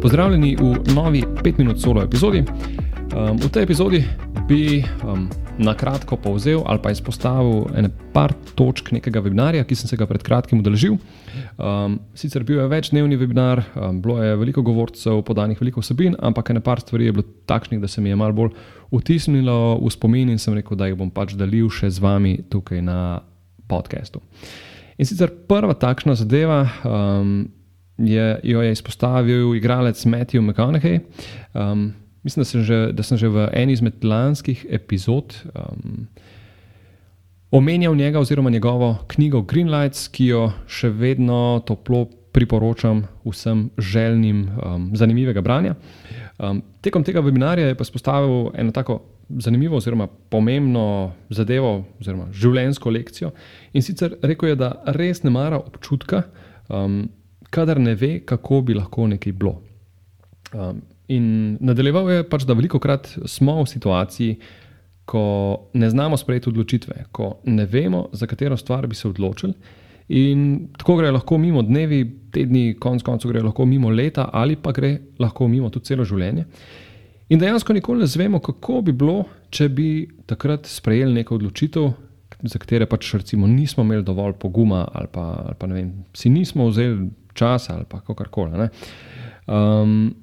Pozdravljeni v novi 5-minut solo epizodi. Um, v tej epizodi bi um, na kratko povzel ali pa izpostavil ene par točk nekega webinarja, ki sem se ga pred kratkim udeležil. Um, sicer bil je večdnevni webinar, um, bilo je veliko govorcev, podanih veliko vsebin, ampak ene par stvari je bilo takšnih, da se mi je malo bolj vtisnilo v spomin in sem rekel, da jih bom pač delil še z vami tukaj na podkastu. In sicer prva takšna zadeva. Um, Je, jo je izpostavil igralec Matthew McConaughey. Um, Mislim, da sem, že, da sem že v eni izmed lanskih epizod um, omenjal njega oziroma njegovo knjigo Greenlights, ki jo še vedno toplo priporočam vsem željnim um, zanimivega branja. Um, tekom tega webinarja je pa spostavil eno tako zanimivo oziroma pomembno zadevo oziroma življenjsko lekcijo in sicer rekel je, da res ne mara občutka, um, kadar ne ve, kako bi lahko nekaj bilo. Um, In nadaljeval je pač, da veliko krat smo v situaciji, ko ne znamo sprejeti odločitve, ko ne vemo, za katero stvar bi se odločili. In tako gre lahko mimo dnevi, tedni, konc koncev gre lahko mimo leta, ali pa gre lahko mimo tudi celo življenje. In dejansko nikoli ne znemo, kako bi bilo, če bi takrat sprejeli neko odločitev, za katere pač recimo nismo imeli dovolj poguma, ali pa, ali pa vem, si nismo vzeli časa, ali pa kakorkoli. Um,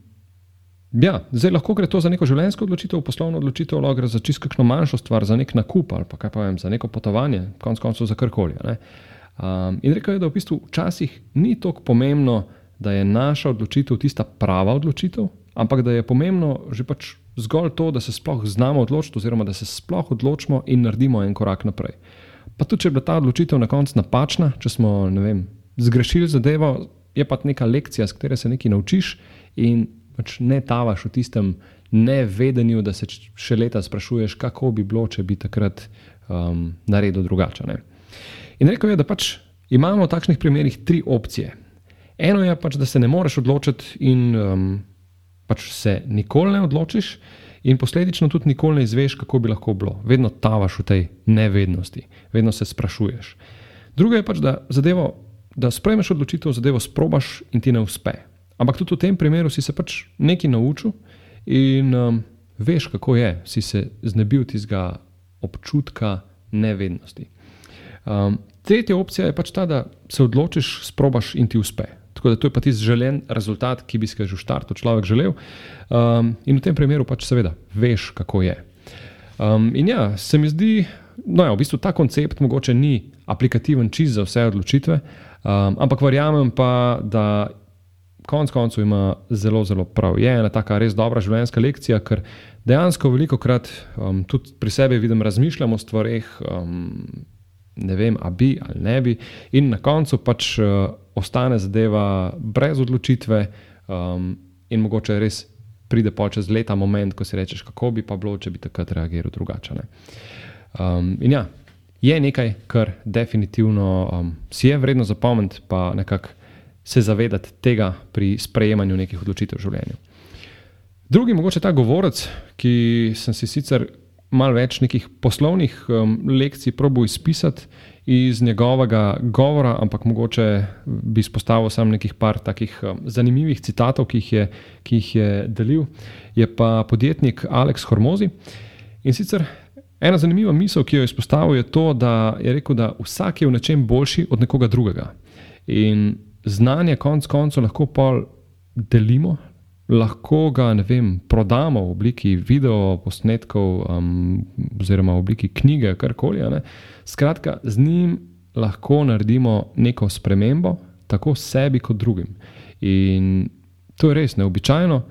Ja, zdaj lahko gre to za neko življenjsko odločitev, poslovno odločitev, lahko gre za čisto kakšno manjšo stvar, za nek nakup ali pa kaj pa vem, za neko potovanje, konec koncev za karkoli. Um, in rekel je, da v bistvu včasih ni tako pomembno, da je naša odločitev tista prava odločitev, ampak da je pomembno že pač zgolj to, da se sploh znamo odločiti, oziroma da se sploh odločimo in naredimo en korak naprej. Pa tudi, če je bila ta odločitev na koncu napačna, če smo vem, zgrešili zadevo, je pa neka lekcija, s katero se nekaj naučiš in pač ne tavaš v tistem nevedenju, da se še leta sprašuješ, kako bi bilo, če bi takrat um, naredil drugače. Ne? In rekel je, da pač imamo v takšnih primerih tri opcije. Eno je pač, da se ne moreš odločiti in um, pač se nikoli ne odločiš, in posledično tudi nikoli ne izveš, kako bi lahko bilo. Vedno tavaš v tej nevednosti, vedno se sprašuješ. Druga je pač, da zadevo, da sprejmeš odločitev, zadevo sprobaš in ti ne uspe. Ampak tudi v tem primeru si se pač nekaj naučil in um, veš, kako je, si se znebil tistega občutka nevednosti. Um, tretja opcija je pač ta, da se odločiš, sprobaš in ti uspe. Tako da to je pa tisti želen rezultat, ki bi si ga že v startu človek želel. Um, in v tem primeru pač seveda veš, kako je. Um, in ja, se mi zdi, no ja, v bistvu ta koncept mogoče ni aplikativen čist za vse odločitve, um, ampak verjamem pa, da konec koncev ima zelo, zelo prav. Je ena taka res dobra življenjska lekcija, ker dejansko veliko krat um, tudi pri sebi vidim, razmišljamo o stvareh, um, ne vem, a bi ali ne bi, in na koncu pač uh, ostane zadeva brez odločitve, um, in mogoče res pride pa čez leta moment, ko si rečeš, kako bi pa bilo, če bi takrat reagiral drugače. Um, in ja. Je nekaj, kar definitivno um, si je vredno zapomniti, pa nekako se zavedati tega pri sprejemanju nekih odločitev v življenju. Drugi, mogoče ta govorec, ki sem si sicer malo več nekih poslovnih um, lekcij probil izpisati iz njegovega govora, ampak mogoče bi izpostavil samo nekaj par takih um, zanimivih citatov, ki jih, je, ki jih je delil, je pa podjetnik Aleks Hormozi. In sicer ena zanimiva misel, ki jo je izpostavil, je to, da je rekel, da vsak je v nečem boljši od nekoga drugega. In znanje konec koncev lahko pol delimo, lahko ga vem, prodamo v obliki video posnetkov um, oziroma v obliki knjige, karkoli. Skratka, z njim lahko naredimo neko spremembo, tako sebi kot drugim. In to je res neobičajno.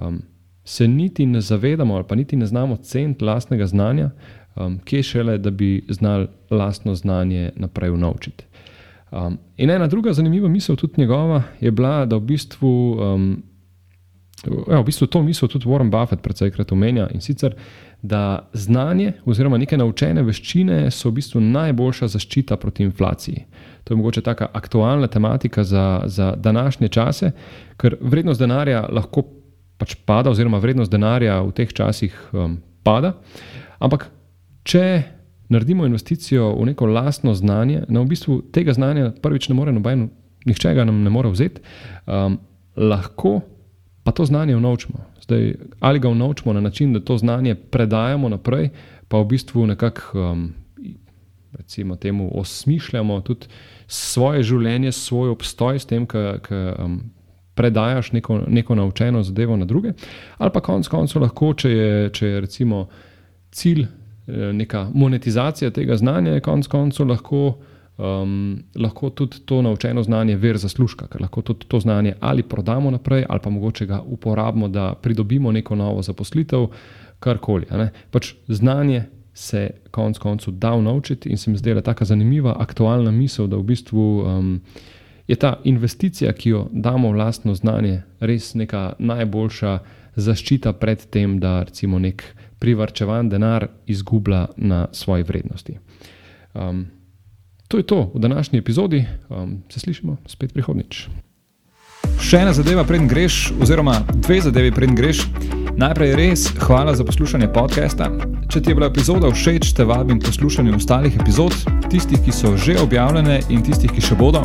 Um, se niti ne zavedamo, ali pa niti ne znamo ceniti lastnega znanja, um, kje šele, da bi znali lastno znanje naprej unovčiti. Um, in ena druga zanimiva misel, tudi njegova, je bila, da v bistvu, um, ja, v bistvu to misel tudi Warren Buffett predvsejkrat omenja in sicer, da znanje oziroma neke naučene veščine so v bistvu najboljša zaščita proti inflaciji. To je mogoče taka aktualna tematika za, za današnje čase, ker vrednost denarja lahko pač pada, oziroma vrednost denarja v teh časih um, pada. Ampak, če naredimo investicijo v neko lastno znanje, na v bistvu tega znanja prvič ne more noben, nihče ga nam ne more vzeti, um, lahko pa to znanje unovčimo. Zdaj, ali ga unovčimo na način, da to znanje predajamo naprej, pa v bistvu nekako, um, recimo, temu osmišljamo tudi svoje življenje, svoj obstoj s tem, ki um, predajaš neko, neko naučeno zadevo na druge, ali pa konec koncev lahko, če je, če je recimo cilj eh, neka monetizacija tega znanja, je konec koncev lahko um, lahko tudi to naučeno znanje ver zaslužka, ker lahko tudi to znanje ali prodamo naprej, ali pa mogoče ga uporabimo, da pridobimo neko novo zaposlitev, karkoli. Pač znanje se konec koncev da naučiti in se mi zdela tako zanimiva, aktualna misel, da v bistvu. Um, Je ta investicija, ki jo damo v lastno znanje, res neka najboljša zaščita pred tem, da recimo nek privrčevan denar izgublja na svoji vrednosti. Um, To je to v današnji epizodi, um, se slišimo spet prihodnič. Še ena zadeva, preden greš, oziroma dve zadevi, preden greš. Najprej res hvala za poslušanje podcasta. Če ti je bila epizoda všeč, te vabim poslušati ostalih epizod, tistih, ki so že objavljene in tistih, ki še bodo.